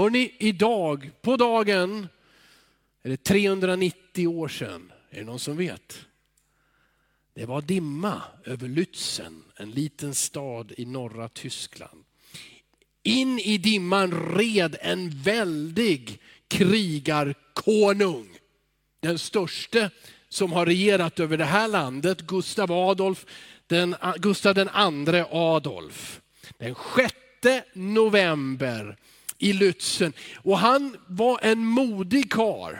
Hörrni, idag, på dagen, är det 390 år sedan. Är det någon som vet? Det var dimma över Lützen, en liten stad i norra Tyskland. In i dimman red en väldig krigarkonung. Den största som har regerat över det här landet, Gustav Adolf, den, Gustav den andre Adolf. Den 6 november i Lützen. Och han var en modig karl.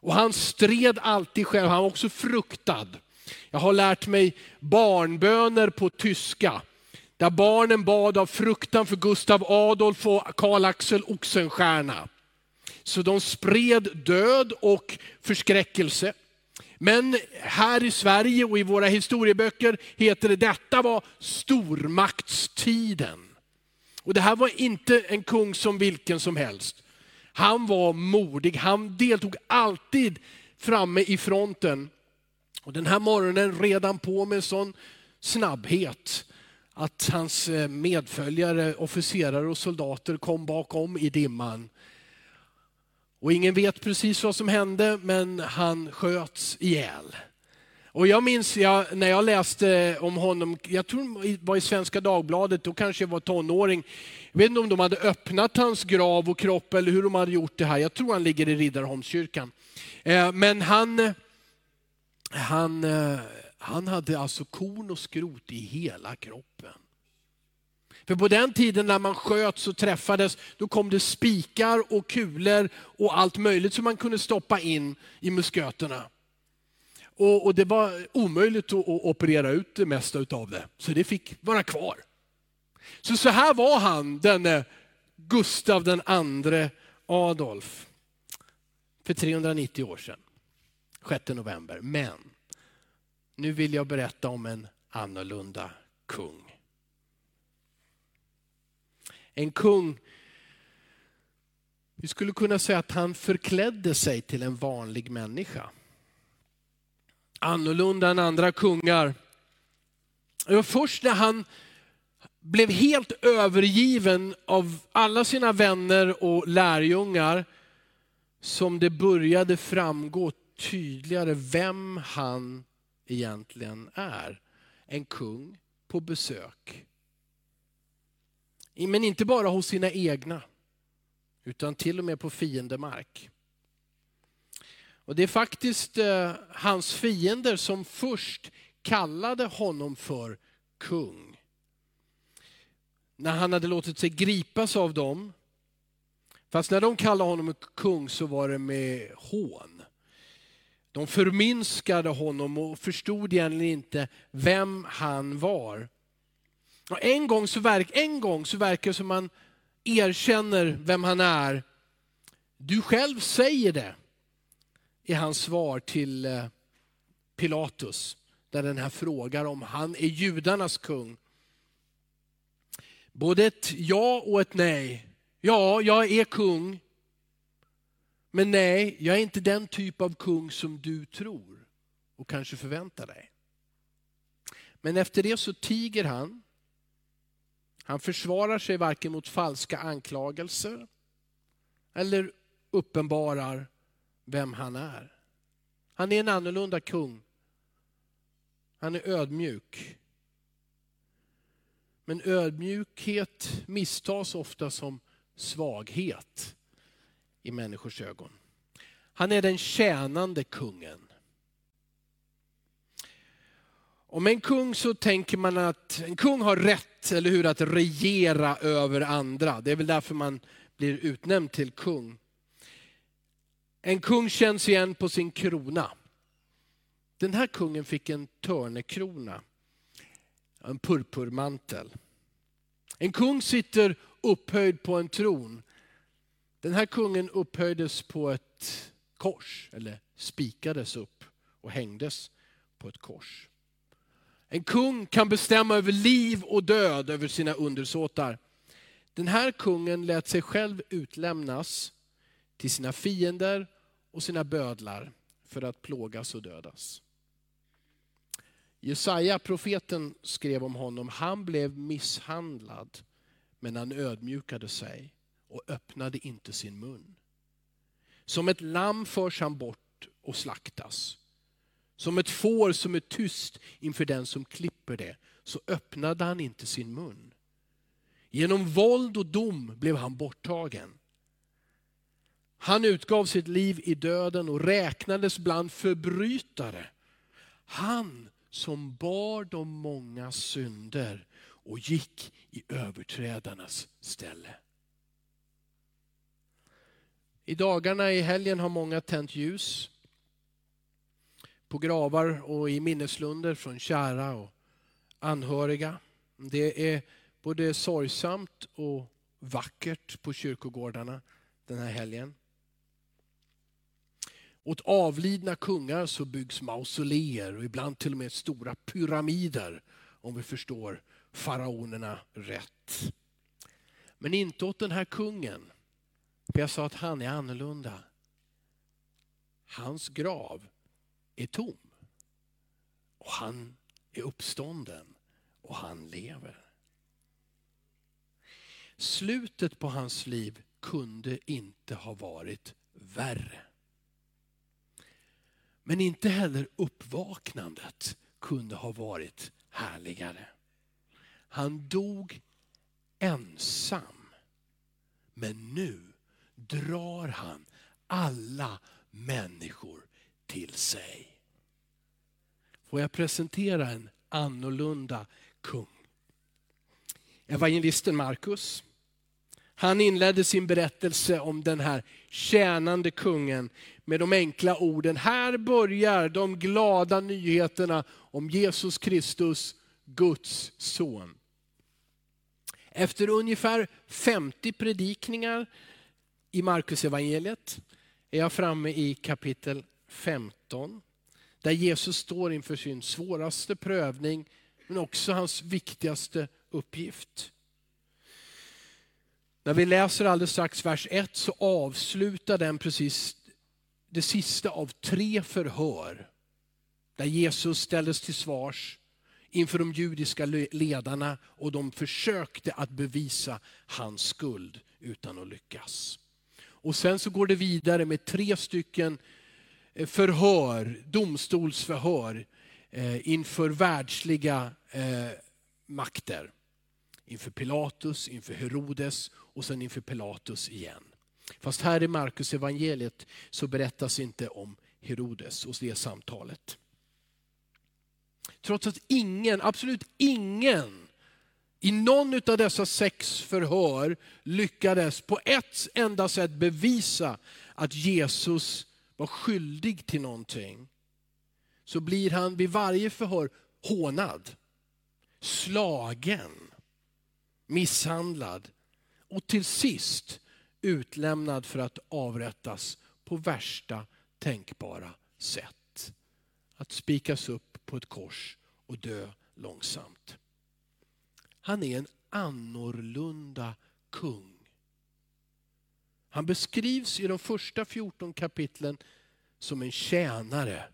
Och han stred alltid själv, han var också fruktad. Jag har lärt mig barnböner på tyska. Där barnen bad av fruktan för Gustav Adolf och Karl Axel Oxenstierna. Så de spred död och förskräckelse. Men här i Sverige och i våra historieböcker heter det detta var stormaktstiden. Och det här var inte en kung som vilken som helst. Han var modig, han deltog alltid framme i fronten. Och den här morgonen redan på med sån snabbhet att hans eh, medföljare, officerare och soldater kom bakom i dimman. Och ingen vet precis vad som hände, men han sköts ihjäl. Och jag minns jag, när jag läste om honom, jag tror det var i Svenska Dagbladet, då kanske jag var tonåring. Jag vet inte om de hade öppnat hans grav och kropp eller hur de hade gjort det här. Jag tror han ligger i Riddarholmskyrkan. Eh, men han, han, eh, han hade alltså korn och skrot i hela kroppen. För på den tiden när man sköt och träffades, då kom det spikar och kulor och allt möjligt som man kunde stoppa in i musköterna. Och, och det var omöjligt att, att, operera ut det mesta av det, så det fick vara kvar. Så så här var han, denne Gustav den andre Adolf, för 390 år sedan, 6 november. Men nu vill jag berätta om en annorlunda kung. En kung, vi skulle kunna säga att han förklädde sig till en vanlig människa annorlunda än andra kungar. Det var först när han blev helt övergiven av alla sina vänner och lärjungar som det började framgå tydligare vem han egentligen är. En kung på besök. Men inte bara hos sina egna, utan till och med på fiendemark. Och det är faktiskt eh, hans fiender som först kallade honom för kung. När han hade låtit sig gripas av dem. Fast när de kallade honom kung så var det med hån. De förminskade honom och förstod egentligen inte vem han var. Och en, gång så verk, en gång så verkar det som man erkänner vem han är. Du själv säger det i hans svar till eh, Pilatus, där den här frågar om han är judarnas kung. Både ett ja och ett nej. Ja, jag är kung. Men nej, jag är inte den typ av kung som du tror och kanske förväntar dig. Men efter det så tiger han. Han försvarar sig varken mot falska anklagelser eller uppenbarar vem han är. Han är en annorlunda kung. Han är ödmjuk. Men ödmjukhet misstas ofta som svaghet i människors ögon. Han är den tjänande kungen. Om en kung så tänker man att en kung har rätt, eller hur, att regera över andra. Det är väl därför man blir utnämnd till kung. En kung känns igen på sin krona. Den här kungen fick en törnekrona, en purpurmantel. En kung sitter upphöjd på en tron. Den här kungen upphöjdes på ett kors, eller spikades upp och hängdes på ett kors. En kung kan bestämma över liv och död över sina undersåtar. Den här kungen lät sig själv utlämnas till sina fiender och sina bödlar för att plågas och dödas. Jesaja, profeten, skrev om honom, han blev misshandlad men han ödmjukade sig och öppnade inte sin mun. Som ett lamm förs han bort och slaktas. Som ett får som är tyst inför den som klipper det, så öppnade han inte sin mun. Genom våld och dom blev han borttagen. Han utgav sitt liv i döden och räknades bland förbrytare. Han som bar de många synder och gick i överträdarnas ställe. I dagarna i helgen har många tänt ljus på gravar och i minneslunder från kära och anhöriga. Det är både sorgsamt och vackert på kyrkogårdarna den här helgen. Åt avlidna kungar så byggs mausoleer och ibland till och med stora pyramider om vi förstår faraonerna rätt. Men inte åt den här kungen. För jag sa att han är annorlunda. Hans grav är tom. Och han är uppstånden och han lever. Slutet på hans liv kunde inte ha varit värre. Men inte heller uppvaknandet kunde ha varit härligare. Han dog ensam. Men nu drar han alla människor till sig. Får jag presentera en annorlunda kung? Evangelisten Markus. Han inledde sin berättelse om den här tjänande kungen med de enkla orden. Här börjar de glada nyheterna om Jesus Kristus, Guds son. Efter ungefär 50 predikningar i Markus evangeliet är jag framme i kapitel 15. Där Jesus står inför sin svåraste prövning men också hans viktigaste uppgift. När vi läser alldeles strax vers 1 så avslutar den precis det sista av tre förhör. Där Jesus ställdes till svars inför de judiska ledarna och de försökte att bevisa hans skuld utan att lyckas. Och sen så går det vidare med tre stycken eh, förhör, domstolsförhör eh, inför världsliga eh, makter. Inför Pilatus, inför Herodes och sen inför Pilatus igen. Fast här i Markus evangeliet så berättas inte om Herodes och det samtalet. Trots att ingen, absolut ingen, i någon av dessa sex förhör lyckades på ett enda sätt bevisa att Jesus var skyldig till någonting. Så blir han vid varje förhör hånad, slagen, misshandlad och till sist utlämnad för att avrättas på värsta tänkbara sätt. Att spikas upp på ett kors och dö långsamt. Han är en annorlunda kung. Han beskrivs i de första 14 kapitlen som en tjänare.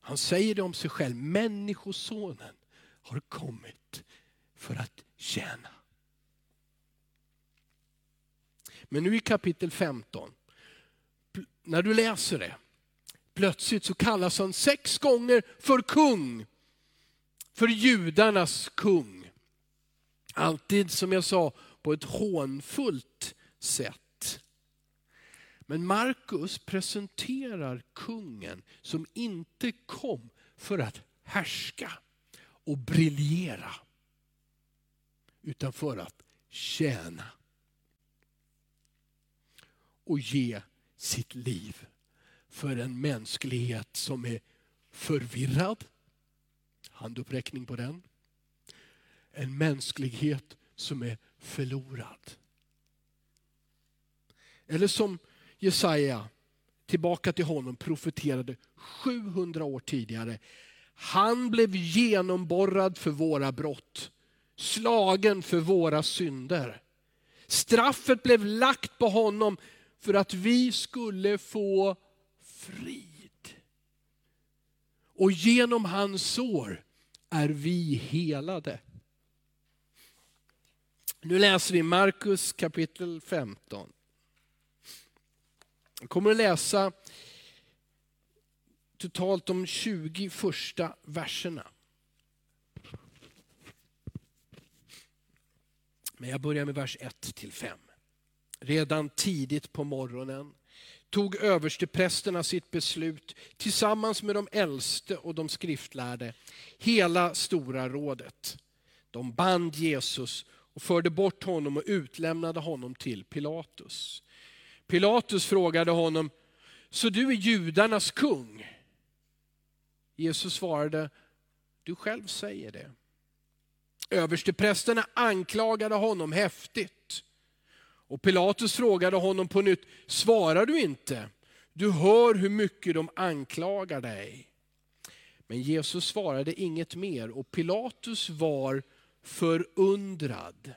Han säger det om sig själv, människosonen har kommit för att tjäna. Men nu i kapitel 15, när du läser det, plötsligt så kallas han sex gånger för kung. För judarnas kung. Alltid som jag sa på ett hånfullt sätt. Men Markus presenterar kungen som inte kom för att härska och briljera. Utan för att tjäna. Och ge sitt liv för en mänsklighet som är förvirrad. Handuppräckning på den. En mänsklighet som är förlorad. Eller som Jesaja, tillbaka till honom, profeterade 700 år tidigare. Han blev genomborrad för våra brott, slagen för våra synder. Straffet blev lagt på honom för att vi skulle få frid. Och genom hans sår är vi helade. Nu läser vi Markus kapitel 15. Jag kommer att läsa totalt de 20 första verserna. Men jag börjar med vers 1 till 5. Redan tidigt på morgonen tog översteprästerna sitt beslut tillsammans med de äldste och de skriftlärde, hela stora rådet. De band Jesus och förde bort honom och utlämnade honom till Pilatus. Pilatus frågade honom, så du är judarnas kung? Jesus svarade, du själv säger det. Översteprästerna anklagade honom häftigt. Och Pilatus frågade honom på nytt, svarar du inte? Du hör hur mycket de anklagar dig. Men Jesus svarade inget mer och Pilatus var förundrad.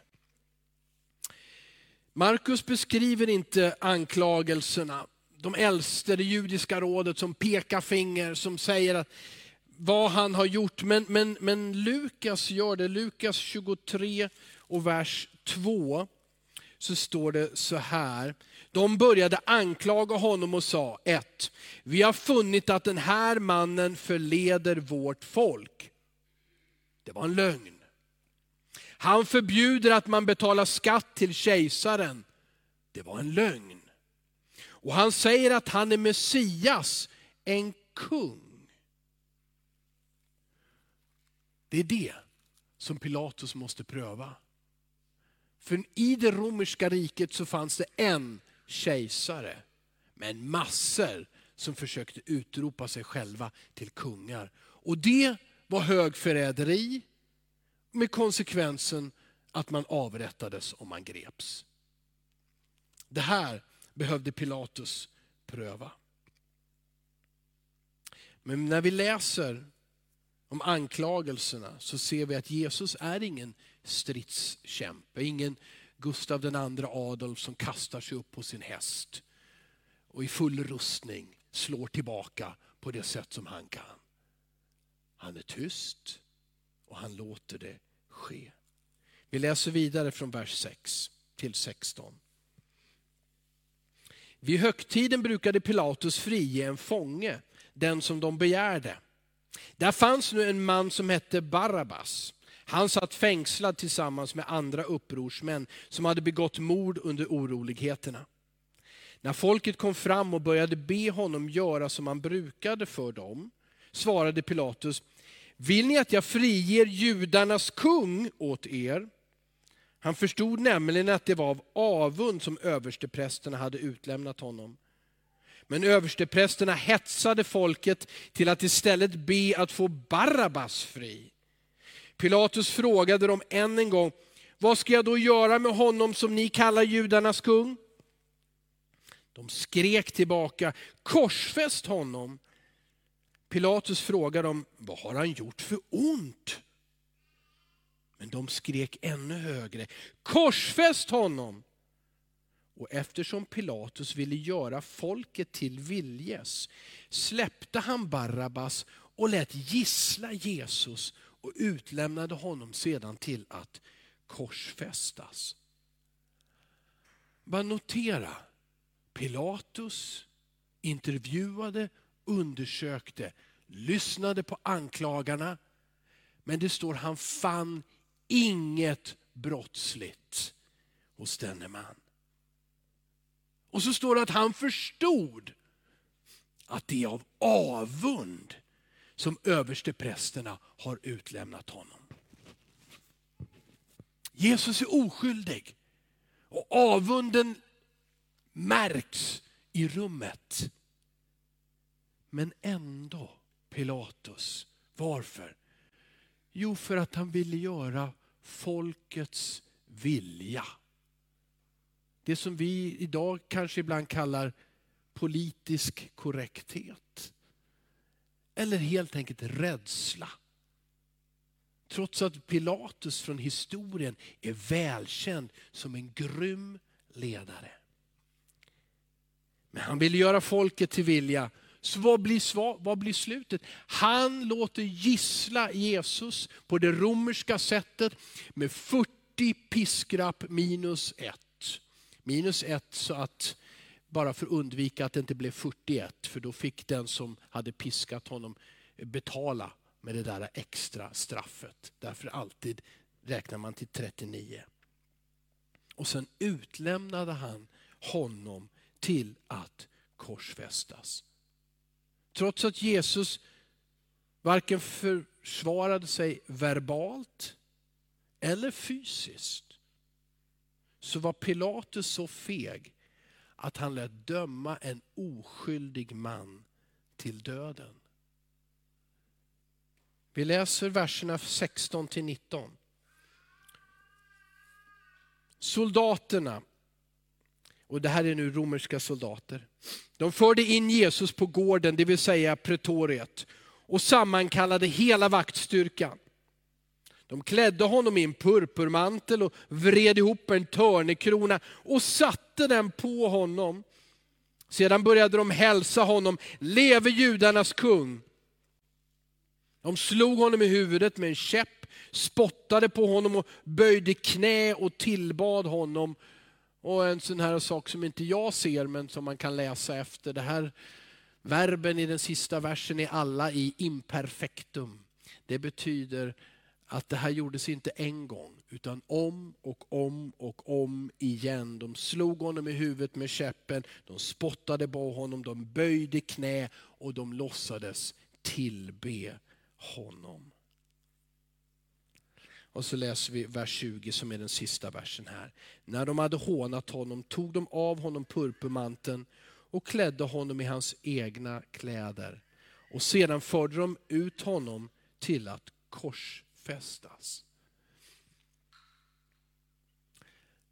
Markus beskriver inte anklagelserna. De äldste, det judiska rådet som pekar finger, som säger att vad han har gjort. Men, men, men Lukas gör det. Lukas 23 och vers 2 så står det så här. De började anklaga honom och sa, 1. Vi har funnit att den här mannen förleder vårt folk. Det var en lögn. Han förbjuder att man betalar skatt till kejsaren. Det var en lögn. Och han säger att han är Messias, en kung. Det är det som Pilatus måste pröva. För i det romerska riket så fanns det en kejsare, men massor som försökte utropa sig själva till kungar. Och det var högförräderi med konsekvensen att man avrättades om man greps. Det här behövde Pilatus pröva. Men när vi läser om anklagelserna så ser vi att Jesus är ingen stridskämpe, ingen Gustav II Adolf som kastar sig upp på sin häst och i full rustning slår tillbaka på det sätt som han kan. Han är tyst och han låter det ske. Vi läser vidare från vers 6 till 16. Vid högtiden brukade Pilatus frige en fånge, den som de begärde. Där fanns nu en man som hette Barabbas. Han satt fängslad tillsammans med andra upprorsmän som hade begått mord under oroligheterna. När folket kom fram och började be honom göra som han brukade för dem, svarade Pilatus, vill ni att jag friger judarnas kung åt er? Han förstod nämligen att det var av avund som översteprästerna hade utlämnat honom. Men översteprästerna hetsade folket till att istället be att få Barabbas fri. Pilatus frågade dem än en gång, vad ska jag då göra med honom som ni kallar judarnas kung? De skrek tillbaka, korsfäst honom. Pilatus frågade dem, vad har han gjort för ont? Men de skrek ännu högre, korsfäst honom! Och eftersom Pilatus ville göra folket till viljes släppte han Barabbas och lät gissla Jesus och utlämnade honom sedan till att korsfästas. Bara notera, Pilatus intervjuade, undersökte, lyssnade på anklagarna. Men det står han fann inget brottsligt hos denne man. Och så står det att han förstod att det är av avund som översteprästerna har utlämnat honom. Jesus är oskyldig och avunden märks i rummet. Men ändå Pilatus. Varför? Jo, för att han ville göra folkets vilja. Det som vi idag kanske ibland kallar politisk korrekthet. Eller helt enkelt rädsla. Trots att Pilatus från historien är välkänd som en grym ledare. Men han vill göra folket till vilja. Så vad blir, vad blir slutet? Han låter gissla Jesus på det romerska sättet med 40 40 piskrapp minus ett. Minus ett så att, bara för att undvika att det inte blev 41, för då fick den som hade piskat honom betala med det där extra straffet. Därför alltid räknar man till 39. Och sen utlämnade han honom till att korsfästas. Trots att Jesus varken försvarade sig verbalt eller fysiskt så var Pilatus så feg att han lät döma en oskyldig man till döden. Vi läser verserna 16 till 19. Soldaterna, och det här är nu romerska soldater, de förde in Jesus på gården, det vill säga pretoriet, och sammankallade hela vaktstyrkan. De klädde honom i en purpurmantel och vred ihop en törnekrona och satte den på honom. Sedan började de hälsa honom, leve judarnas kung. De slog honom i huvudet med en käpp, spottade på honom och böjde knä och tillbad honom. Och en sån här sak som inte jag ser men som man kan läsa efter. Det här verben i den sista versen är alla i imperfektum. Det betyder att det här gjordes inte en gång, utan om och om och om igen. De slog honom i huvudet med käppen, de spottade på honom, de böjde knä och de låtsades tillbe honom. Och så läser vi vers 20 som är den sista versen här. När de hade hånat honom tog de av honom purpurmanteln och klädde honom i hans egna kläder. Och sedan förde de ut honom till att korsfästas.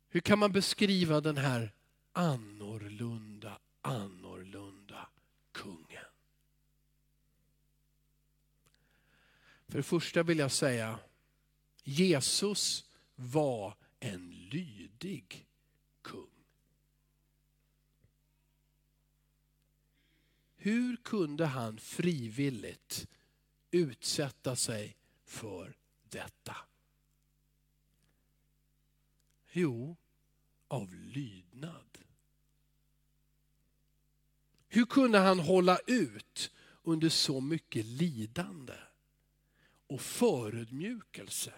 Hur kan man beskriva den här annorlunda, annorlunda kungen? För det första vill jag säga, Jesus var en lydig kung. Hur kunde han frivilligt utsätta sig för detta? Jo, av lydnad. Hur kunde han hålla ut under så mycket lidande och förödmjukelse?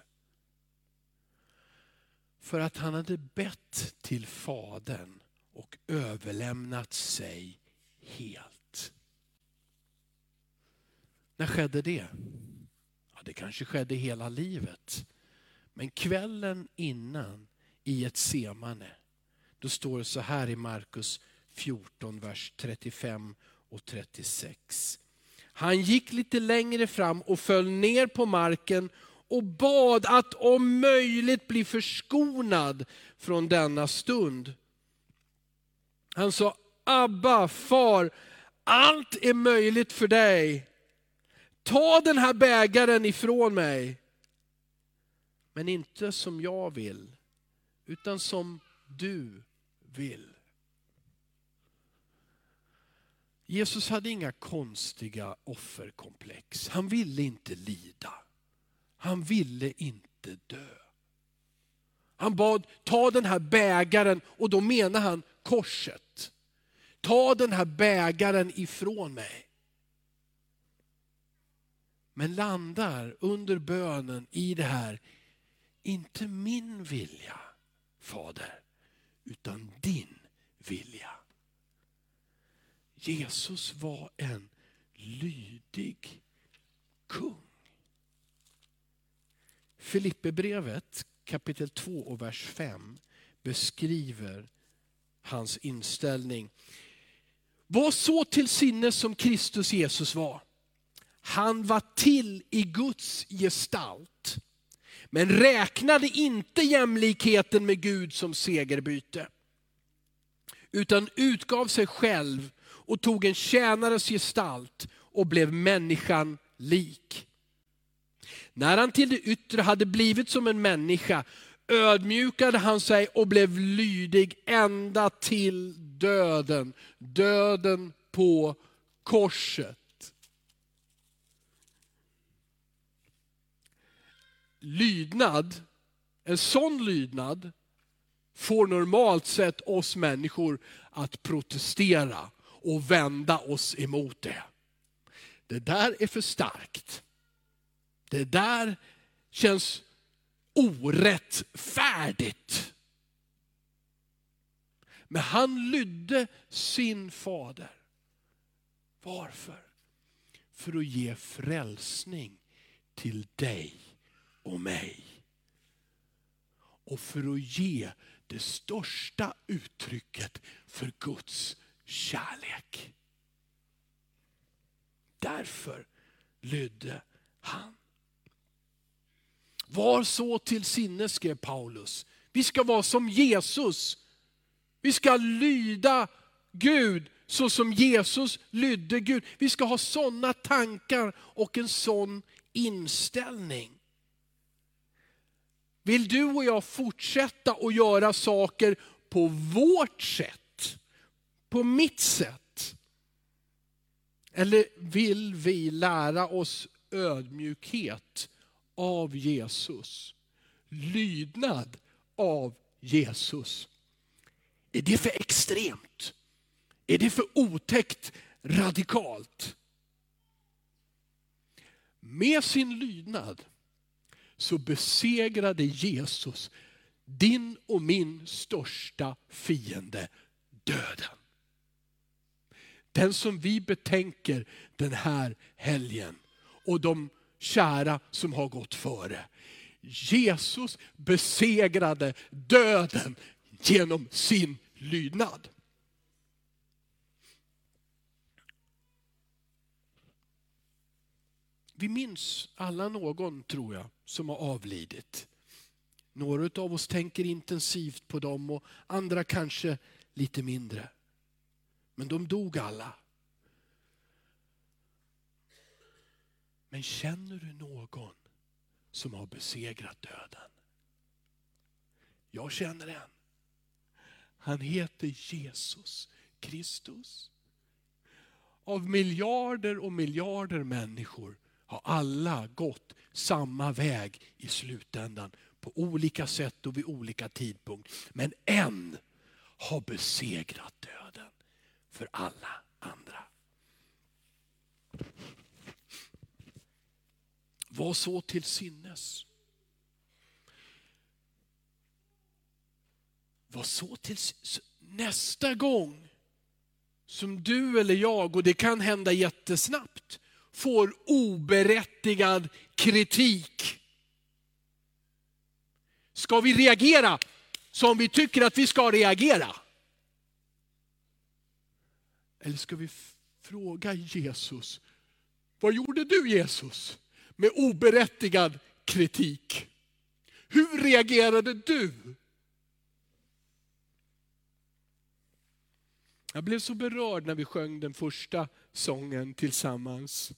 För att han hade bett till Fadern och överlämnat sig helt. När skedde det? Det kanske skedde hela livet. Men kvällen innan i ett semane, då står det så här i Markus 14, vers 35 och 36. Han gick lite längre fram och föll ner på marken och bad att om möjligt bli förskonad från denna stund. Han sa, Abba, far, allt är möjligt för dig. Ta den här bägaren ifrån mig. Men inte som jag vill, utan som du vill. Jesus hade inga konstiga offerkomplex. Han ville inte lida. Han ville inte dö. Han bad, ta den här bägaren, och då menar han korset. Ta den här bägaren ifrån mig. Men landar under bönen i det här, inte min vilja, Fader, utan din vilja. Jesus var en lydig kung. Filipperbrevet kapitel 2 och vers 5 beskriver hans inställning. Var så till sinne som Kristus Jesus var. Han var till i Guds gestalt, men räknade inte jämlikheten med Gud som segerbyte. Utan utgav sig själv och tog en tjänares gestalt och blev människan lik. När han till det yttre hade blivit som en människa ödmjukade han sig och blev lydig ända till döden. Döden på korset. Lydnad En sån lydnad får normalt sett oss människor att protestera och vända oss emot det. Det där är för starkt. Det där känns orättfärdigt. Men han lydde sin fader. Varför? För att ge frälsning till dig och mig. Och för att ge det största uttrycket för Guds kärlek. Därför lydde han. Var så till sinnes, skrev Paulus. Vi ska vara som Jesus. Vi ska lyda Gud så som Jesus lydde Gud. Vi ska ha sådana tankar och en sån inställning. Vill du och jag fortsätta att göra saker på vårt sätt? På mitt sätt? Eller vill vi lära oss ödmjukhet av Jesus? Lydnad av Jesus. Är det för extremt? Är det för otäckt radikalt? Med sin lydnad så besegrade Jesus din och min största fiende, döden. Den som vi betänker den här helgen och de kära som har gått före. Jesus besegrade döden genom sin lydnad. Vi minns alla någon, tror jag, som har avlidit. Några av oss tänker intensivt på dem och andra kanske lite mindre. Men de dog alla. Men känner du någon som har besegrat döden? Jag känner en. Han heter Jesus Kristus. Av miljarder och miljarder människor har alla gått samma väg i slutändan på olika sätt och vid olika tidpunkt. Men en har besegrat döden för alla andra. Var så till sinnes. Var så till nästa gång som du eller jag, och det kan hända jättesnabbt, får oberättigad kritik. Ska vi reagera som vi tycker att vi ska reagera? Eller ska vi fråga Jesus, vad gjorde du Jesus med oberättigad kritik? Hur reagerade du? Jag blev så berörd när vi sjöng den första sången tillsammans.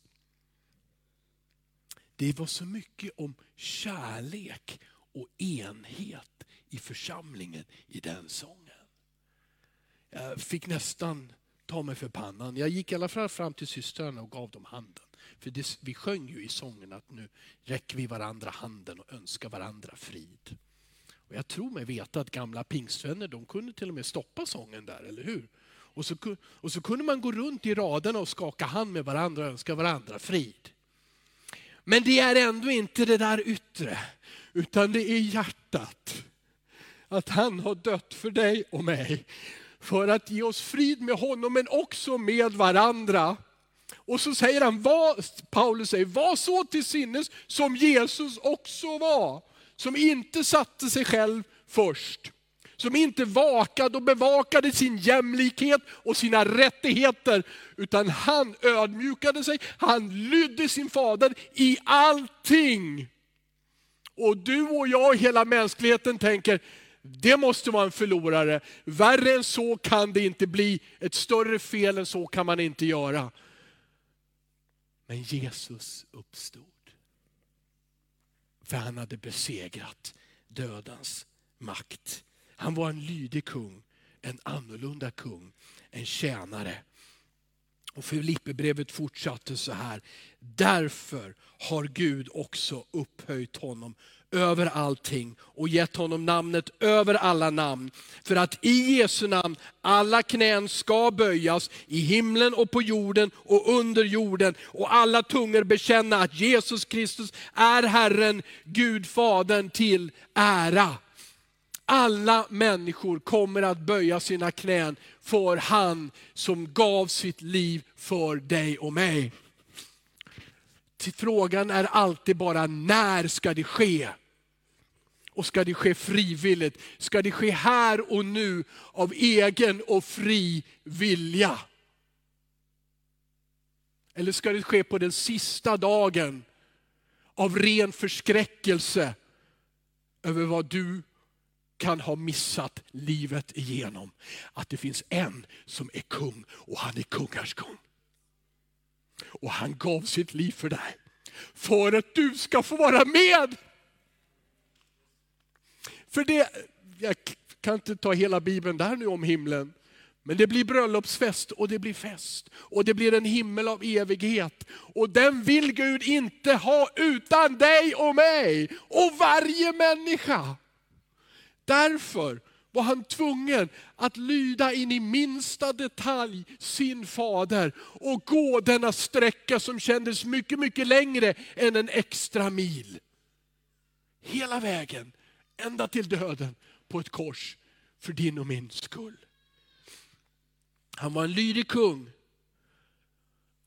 Det var så mycket om kärlek och enhet i församlingen i den sången. Jag fick nästan ta mig för pannan. Jag gick i alla fall fram till systrarna och gav dem handen. För det, vi sjöng ju i sången att nu räcker vi varandra handen och önskar varandra frid. Och jag tror mig veta att gamla pingstvänner de kunde till och med stoppa sången där, eller hur? Och så, och så kunde man gå runt i raderna och skaka hand med varandra och önska varandra frid. Men det är ändå inte det där yttre, utan det är hjärtat. Att han har dött för dig och mig. För att ge oss frid med honom men också med varandra. Och så säger han, var, Paulus säger, var så till sinnes som Jesus också var. Som inte satte sig själv först som inte vakade och bevakade sin jämlikhet och sina rättigheter, utan han ödmjukade sig, han lydde sin fader i allting. Och du och jag, hela mänskligheten tänker, det måste vara en förlorare. Värre än så kan det inte bli. Ett större fel än så kan man inte göra. Men Jesus uppstod. För han hade besegrat dödens makt. Han var en lydig kung, en annorlunda kung, en tjänare. Och Filipperbrevet fortsatte så här. Därför har Gud också upphöjt honom över allting och gett honom namnet över alla namn. För att i Jesu namn alla knän ska böjas i himlen och på jorden och under jorden och alla tungor bekänna att Jesus Kristus är Herren, Gud Fadern till ära. Alla människor kommer att böja sina knän för han som gav sitt liv för dig och mig. Frågan är alltid bara när ska det ske? Och ska det ske frivilligt? Ska det ske här och nu av egen och fri vilja? Eller ska det ske på den sista dagen av ren förskräckelse över vad du kan ha missat livet igenom. Att det finns en som är kung och han är kungars kung. Och han gav sitt liv för dig. För att du ska få vara med. För det, jag kan inte ta hela Bibeln där nu om himlen. Men det blir bröllopsfest och det blir fest. Och det blir en himmel av evighet. Och den vill Gud inte ha utan dig och mig. Och varje människa. Därför var han tvungen att lyda in i minsta detalj sin fader och gå denna sträcka som kändes mycket, mycket längre än en extra mil. Hela vägen, ända till döden på ett kors för din och min skull. Han var en lydig kung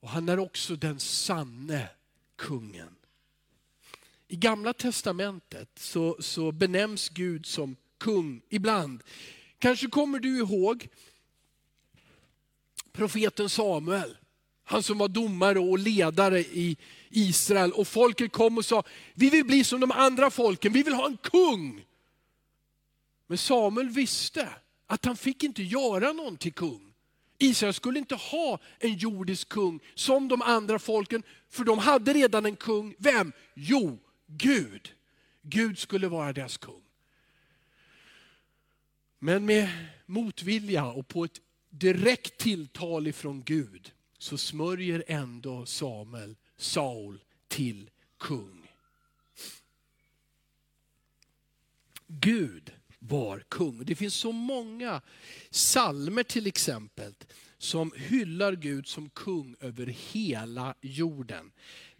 och han är också den sanne kungen. I gamla testamentet så, så benämns Gud som kung ibland. Kanske kommer du ihåg profeten Samuel. Han som var domare och ledare i Israel. Och folket kom och sa, vi vill bli som de andra folken, vi vill ha en kung. Men Samuel visste att han fick inte göra någon till kung. Israel skulle inte ha en jordisk kung som de andra folken, för de hade redan en kung. Vem? Jo, Gud. Gud skulle vara deras kung. Men med motvilja och på ett direkt tilltal ifrån Gud så smörjer ändå Samuel Saul till kung. Gud var kung. Det finns så många salmer till exempel som hyllar Gud som kung över hela jorden.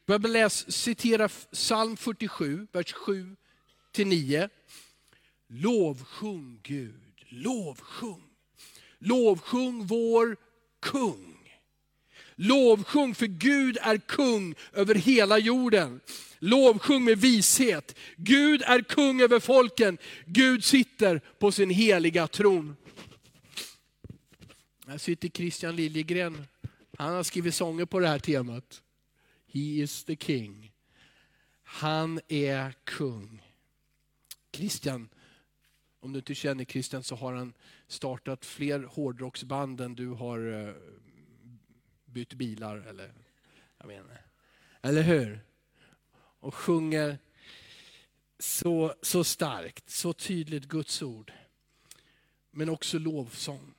Jag läs, citera psalm 47, vers 7 9. Lovsjung Gud lovsjung. Lovsjung vår kung. Lovsjung för Gud är kung över hela jorden. Lovsjung med vishet. Gud är kung över folken. Gud sitter på sin heliga tron. Här sitter Christian Liljegren. Han har skrivit sånger på det här temat. He is the king. Han är kung. Christian, om du inte känner Christian så har han startat fler hårdrocksband än du har eh, bytt bilar. Eller, jag menar. eller hur? Och sjunger så, så starkt, så tydligt Guds ord. Men också lovsång.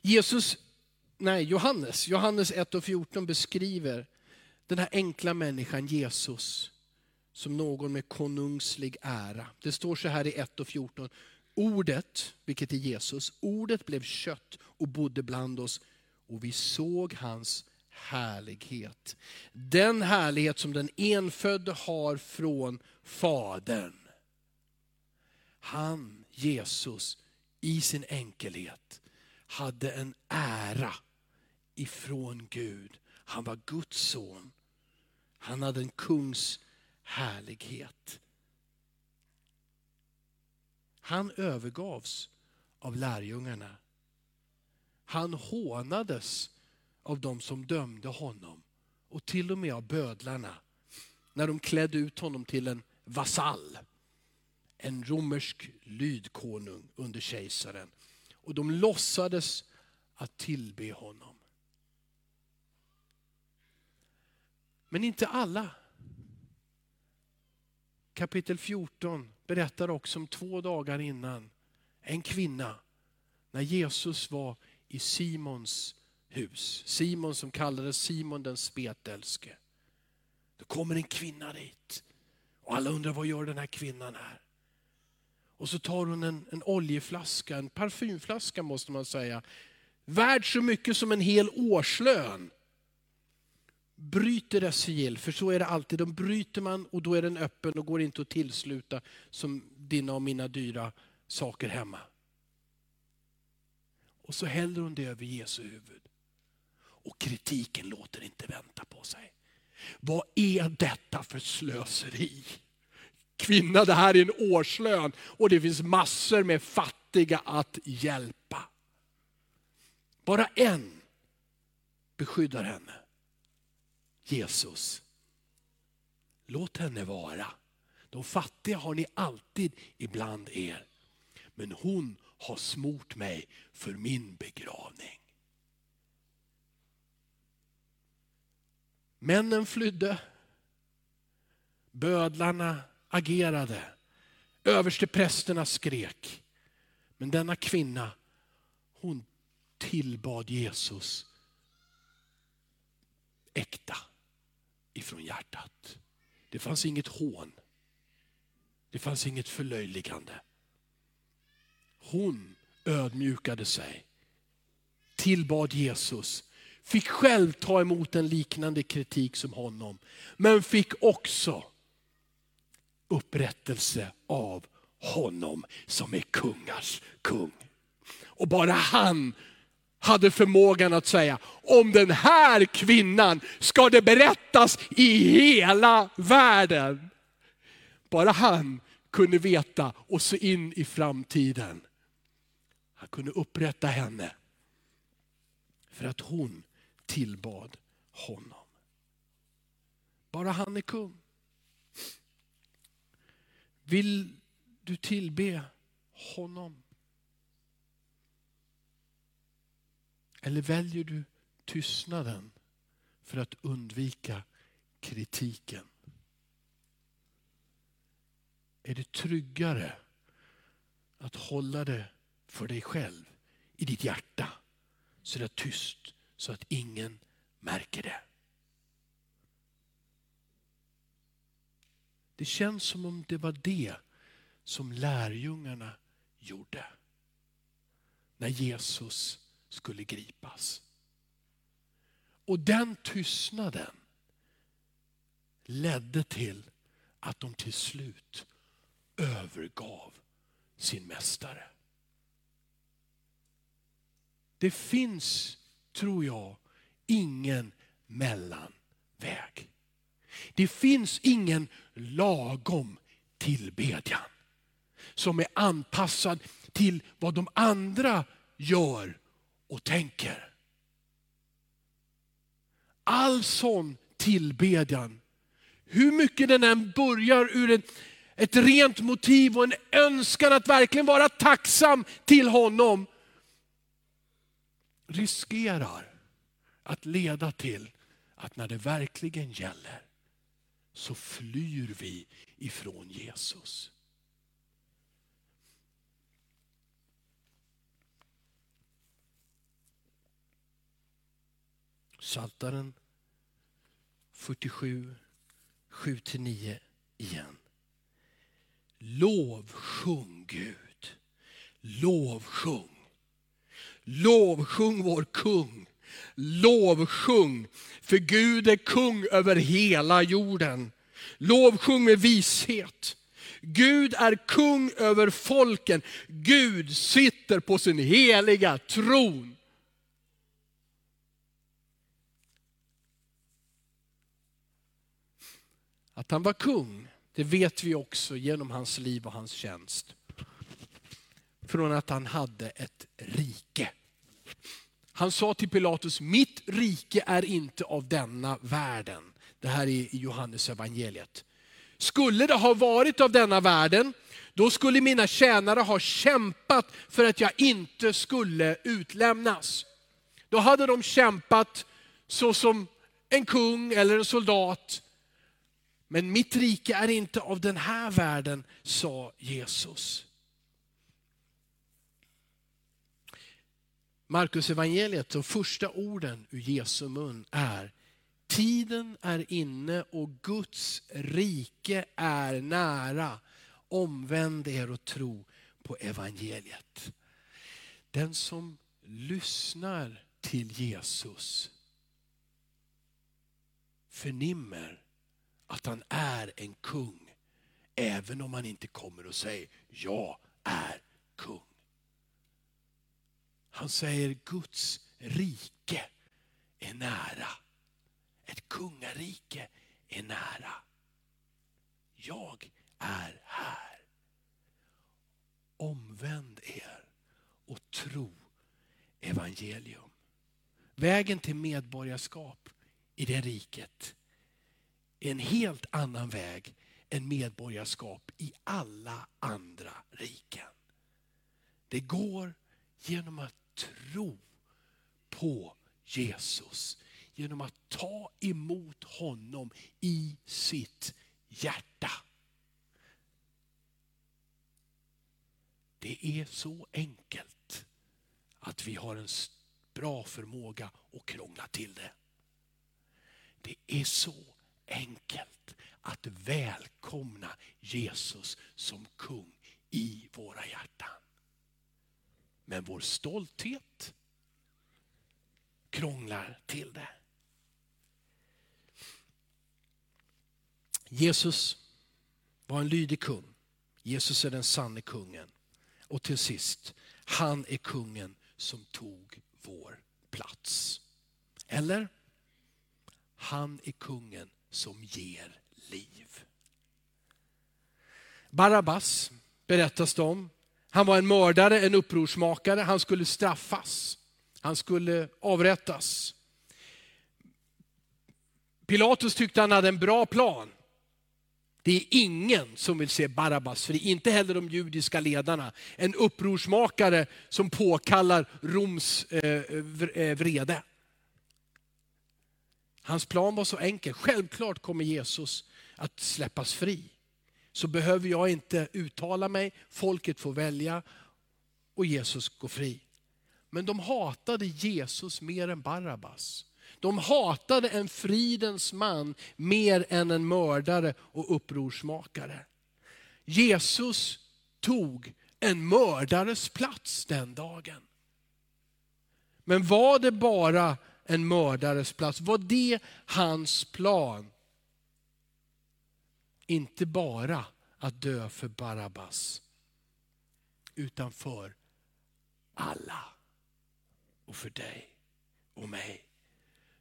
Jesus, nej Johannes, Johannes 1 och 14 beskriver den här enkla människan Jesus som någon med konungslig ära. Det står så här i 1 och 14. Ordet, vilket är Jesus, ordet blev kött och bodde bland oss och vi såg hans härlighet. Den härlighet som den enfödde har från Fadern. Han, Jesus, i sin enkelhet hade en ära ifrån Gud. Han var Guds son. Han hade en kungs härlighet. Han övergavs av lärjungarna. Han hånades av de som dömde honom och till och med av bödlarna när de klädde ut honom till en vasall. En romersk lydkonung under kejsaren. Och de låtsades att tillbe honom. Men inte alla kapitel 14 berättar också om två dagar innan en kvinna, när Jesus var i Simons hus. Simon som kallades Simon den spetälske. Då kommer en kvinna dit. Och alla undrar vad gör den här kvinnan här? Och så tar hon en, en oljeflaska, en parfymflaska måste man säga. Värd så mycket som en hel årslön. Bryter dess sigill, för så är det alltid. De bryter man och då är den öppen och går inte att tillsluta som dina och mina dyra saker hemma. Och så häller hon det över Jesu huvud. Och kritiken låter inte vänta på sig. Vad är detta för slöseri? Kvinna, det här är en årslön och det finns massor med fattiga att hjälpa. Bara en beskyddar henne. Jesus. Låt henne vara. De fattiga har ni alltid ibland er. Men hon har smort mig för min begravning. Männen flydde. Bödlarna agerade. Översteprästerna skrek. Men denna kvinna, hon tillbad Jesus äkta ifrån hjärtat. Det fanns inget hån. Det fanns inget förlöjligande. Hon ödmjukade sig, tillbad Jesus, fick själv ta emot en liknande kritik som honom, men fick också upprättelse av honom som är kungars kung. Och bara han hade förmågan att säga, om den här kvinnan ska det berättas i hela världen. Bara han kunde veta och se in i framtiden. Han kunde upprätta henne för att hon tillbad honom. Bara han är kung. Vill du tillbe honom? Eller väljer du tystnaden för att undvika kritiken? Är det tryggare att hålla det för dig själv i ditt hjärta så det är tyst så att ingen märker det? Det känns som om det var det som lärjungarna gjorde när Jesus skulle gripas. Och den tystnaden ledde till att de till slut övergav sin mästare. Det finns, tror jag, ingen mellanväg. Det finns ingen lagom tillbedjan som är anpassad till vad de andra gör och tänker. All sån tillbedjan, hur mycket den än börjar ur ett, ett rent motiv och en önskan att verkligen vara tacksam till honom, riskerar att leda till att när det verkligen gäller så flyr vi ifrån Jesus. Saltaren 47, 7-9 igen. Lovsjung Gud. Lovsjung. Lovsjung vår kung. Lovsjung, för Gud är kung över hela jorden. Lovsjung med vishet. Gud är kung över folken. Gud sitter på sin heliga tron. Att han var kung, det vet vi också genom hans liv och hans tjänst. Från att han hade ett rike. Han sa till Pilatus, mitt rike är inte av denna världen. Det här är i Johannes evangeliet. Skulle det ha varit av denna världen, då skulle mina tjänare ha kämpat för att jag inte skulle utlämnas. Då hade de kämpat så som en kung eller en soldat men mitt rike är inte av den här världen, sa Jesus. Markus evangeliet, de första orden ur Jesu mun är tiden är inne och Guds rike är nära. Omvänd er och tro på evangeliet. Den som lyssnar till Jesus förnimmer att han är en kung. Även om han inte kommer och säger, jag är kung. Han säger Guds rike är nära. Ett kungarike är nära. Jag är här. Omvänd er och tro evangelium. Vägen till medborgarskap i det riket en helt annan väg än medborgarskap i alla andra riken. Det går genom att tro på Jesus. Genom att ta emot honom i sitt hjärta. Det är så enkelt att vi har en bra förmåga att krångla till det. Det är så enkelt att välkomna Jesus som kung i våra hjärtan. Men vår stolthet krånglar till det. Jesus var en lydig kung. Jesus är den sanne kungen. Och till sist, han är kungen som tog vår plats. Eller? Han är kungen som ger liv. Barabbas berättas det om. Han var en mördare, en upprorsmakare. Han skulle straffas. Han skulle avrättas. Pilatus tyckte han hade en bra plan. Det är ingen som vill se Barabbas fri, inte heller de judiska ledarna. En upprorsmakare som påkallar Roms eh, eh vrede. Hans plan var så enkel. Självklart kommer Jesus att släppas fri. Så behöver jag inte uttala mig, folket får välja och Jesus går fri. Men de hatade Jesus mer än Barabbas. De hatade en fridens man mer än en mördare och upprorsmakare. Jesus tog en mördares plats den dagen. Men var det bara en mördares plats? Var det hans plan? Inte bara att dö för Barabbas, utan för alla och för dig och mig.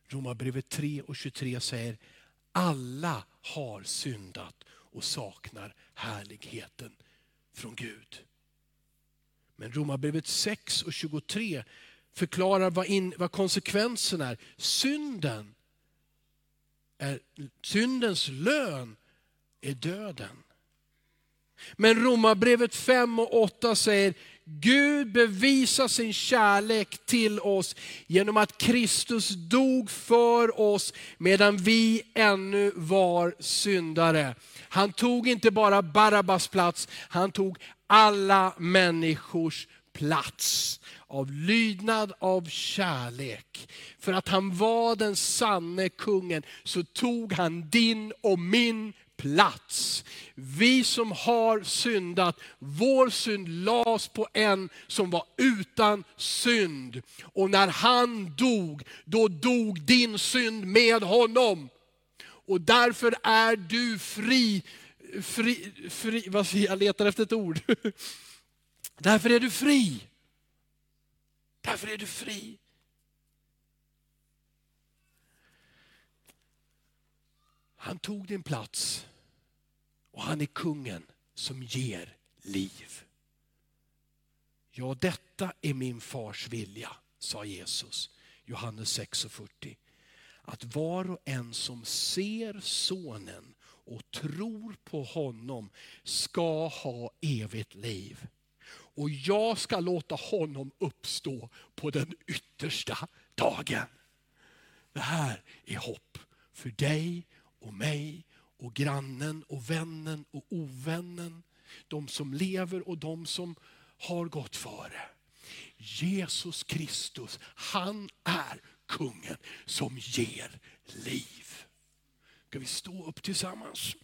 Romarbrevet 3 och 23 säger, alla har syndat och saknar härligheten från Gud. Men Romarbrevet 6 och 23 förklarar vad, in, vad konsekvensen är. Synden är, syndens lön är döden. Men Romarbrevet 5 och 8 säger, Gud bevisar sin kärlek till oss genom att Kristus dog för oss medan vi ännu var syndare. Han tog inte bara Barabbas plats, han tog alla människors plats av lydnad, av kärlek. För att han var den sanne kungen så tog han din och min plats. Vi som har syndat, vår synd lades på en som var utan synd. Och när han dog, då dog din synd med honom. Och därför är du fri, fri, fri vad säger jag, letar efter ett ord. Därför är du fri. Därför är du fri. Han tog din plats och han är kungen som ger liv. Ja, detta är min fars vilja, sa Jesus, Johannes 6.40. Att var och en som ser sonen och tror på honom ska ha evigt liv. Och jag ska låta honom uppstå på den yttersta dagen. Det här är hopp för dig och mig och grannen och vännen och ovännen. De som lever och de som har gått före. Jesus Kristus, han är kungen som ger liv. Ska vi stå upp tillsammans?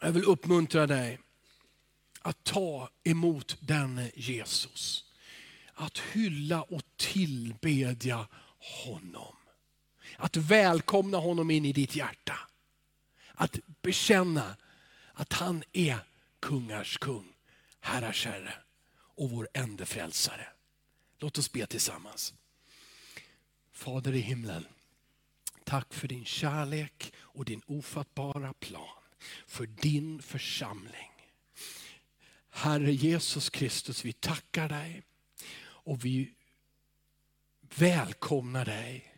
Jag vill uppmuntra dig att ta emot denne Jesus. Att hylla och tillbedja honom. Att välkomna honom in i ditt hjärta. Att bekänna att han är kungars kung, herrars herre och vår enda frälsare. Låt oss be tillsammans. Fader i himlen, tack för din kärlek och din ofattbara plan för din församling. Herre Jesus Kristus, vi tackar dig och vi välkomnar dig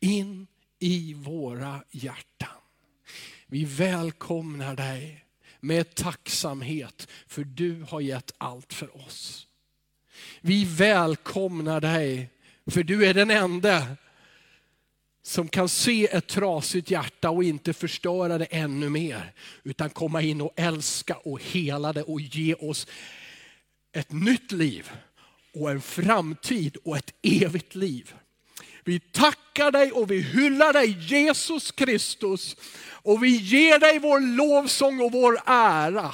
in i våra hjärtan. Vi välkomnar dig med tacksamhet för du har gett allt för oss. Vi välkomnar dig för du är den enda som kan se ett trasigt hjärta och inte förstöra det ännu mer. Utan komma in och älska och hela det och ge oss ett nytt liv och en framtid och ett evigt liv. Vi tackar dig och vi hyllar dig Jesus Kristus och vi ger dig vår lovsång och vår ära.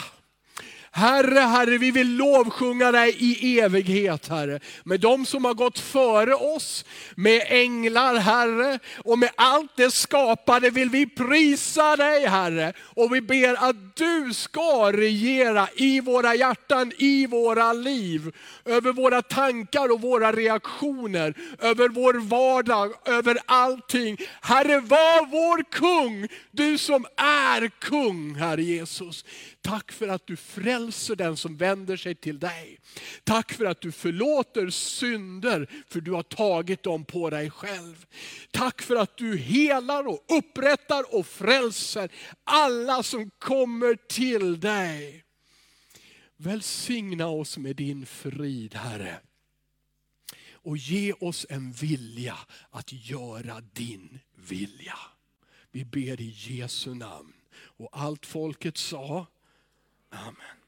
Herre, Herre, vi vill lovsjunga dig i evighet, Herre. Med de som har gått före oss, med änglar, Herre, och med allt det skapade vill vi prisa dig, Herre. Och vi ber att du ska regera i våra hjärtan, i våra liv. Över våra tankar och våra reaktioner, över vår vardag, över allting. Herre, var vår kung, du som är kung, Herre Jesus. Tack för att du frälser den som vänder sig till dig. Tack för att du förlåter synder, för du har tagit dem på dig själv. Tack för att du helar och upprättar och frälser alla som kommer till dig. Välsigna oss med din frid, Herre. Och ge oss en vilja att göra din vilja. Vi ber i Jesu namn. Och allt folket sa, Amen.